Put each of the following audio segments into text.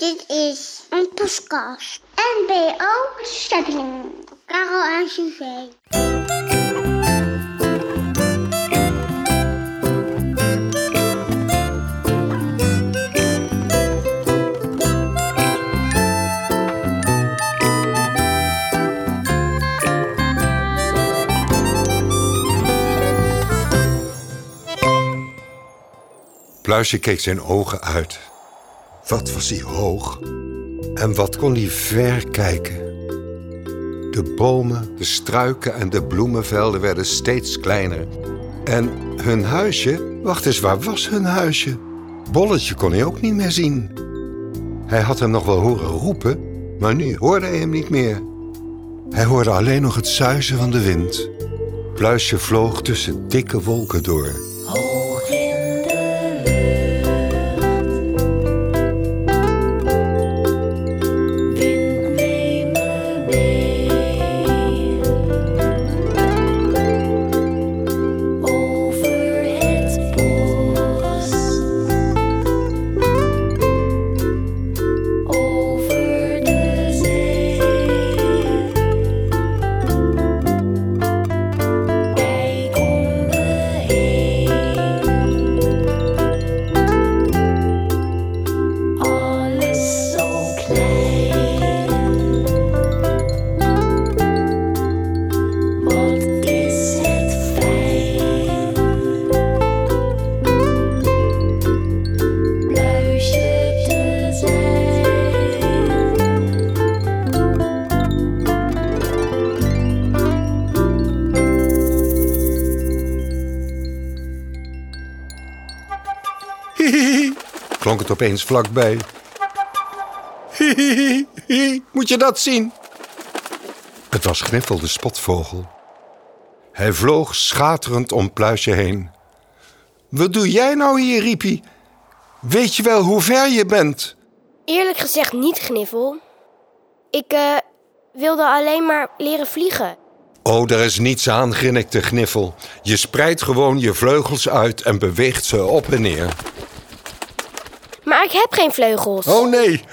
Dit is een podcast. NBO Stepping. Karel en Suzee. Pluisje keek zijn ogen uit. Wat was hij hoog en wat kon hij ver kijken. De bomen, de struiken en de bloemenvelden werden steeds kleiner. En hun huisje, wacht eens, waar was hun huisje? Bolletje kon hij ook niet meer zien. Hij had hem nog wel horen roepen, maar nu hoorde hij hem niet meer. Hij hoorde alleen nog het suizen van de wind. Pluisje vloog tussen dikke wolken door. klonk het opeens vlakbij. Moet je dat zien? Het was Gniffel de spotvogel. Hij vloog schaterend om Pluisje heen. Wat doe jij nou hier, riep Weet je wel hoe ver je bent? Eerlijk gezegd niet, Gniffel. Ik eh, wilde alleen maar leren vliegen. Oh, daar is niets aan, grinnikte Gniffel. Je spreidt gewoon je vleugels uit en beweegt ze op en neer. Ik heb geen vleugels. Oh nee,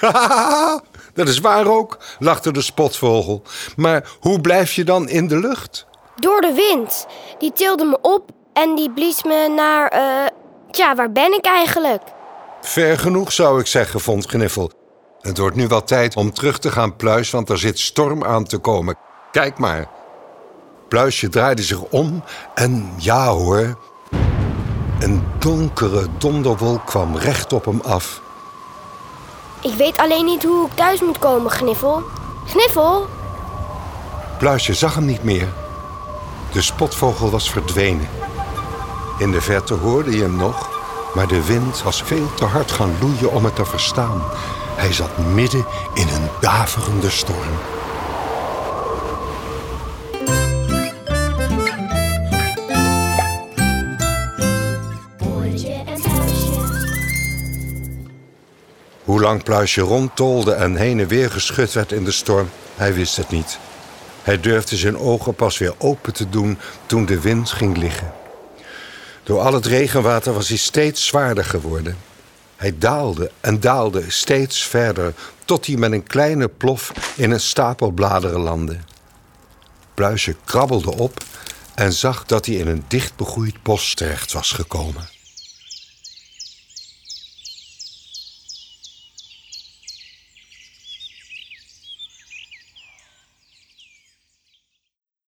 dat is waar ook, lachte de spotvogel. Maar hoe blijf je dan in de lucht? Door de wind. Die tilde me op en die blies me naar... eh, tja, waar ben ik eigenlijk? Ver genoeg zou ik zeggen, vond Gniffel. Het wordt nu wel tijd om terug te gaan, Pluis, want er zit storm aan te komen. Kijk maar. Pluisje draaide zich om en ja hoor, een donkere donderwolk kwam recht op hem af. Ik weet alleen niet hoe ik thuis moet komen, Gniffel. Gniffel? Pluisje zag hem niet meer. De spotvogel was verdwenen. In de verte hoorde je hem nog, maar de wind was veel te hard gaan loeien om het te verstaan. Hij zat midden in een daverende storm. Hoe lang Pluisje rondtolde en heen en weer geschud werd in de storm, hij wist het niet. Hij durfde zijn ogen pas weer open te doen toen de wind ging liggen. Door al het regenwater was hij steeds zwaarder geworden. Hij daalde en daalde steeds verder, tot hij met een kleine plof in een stapel bladeren landde. Pluisje krabbelde op en zag dat hij in een dicht begroeid bos terecht was gekomen.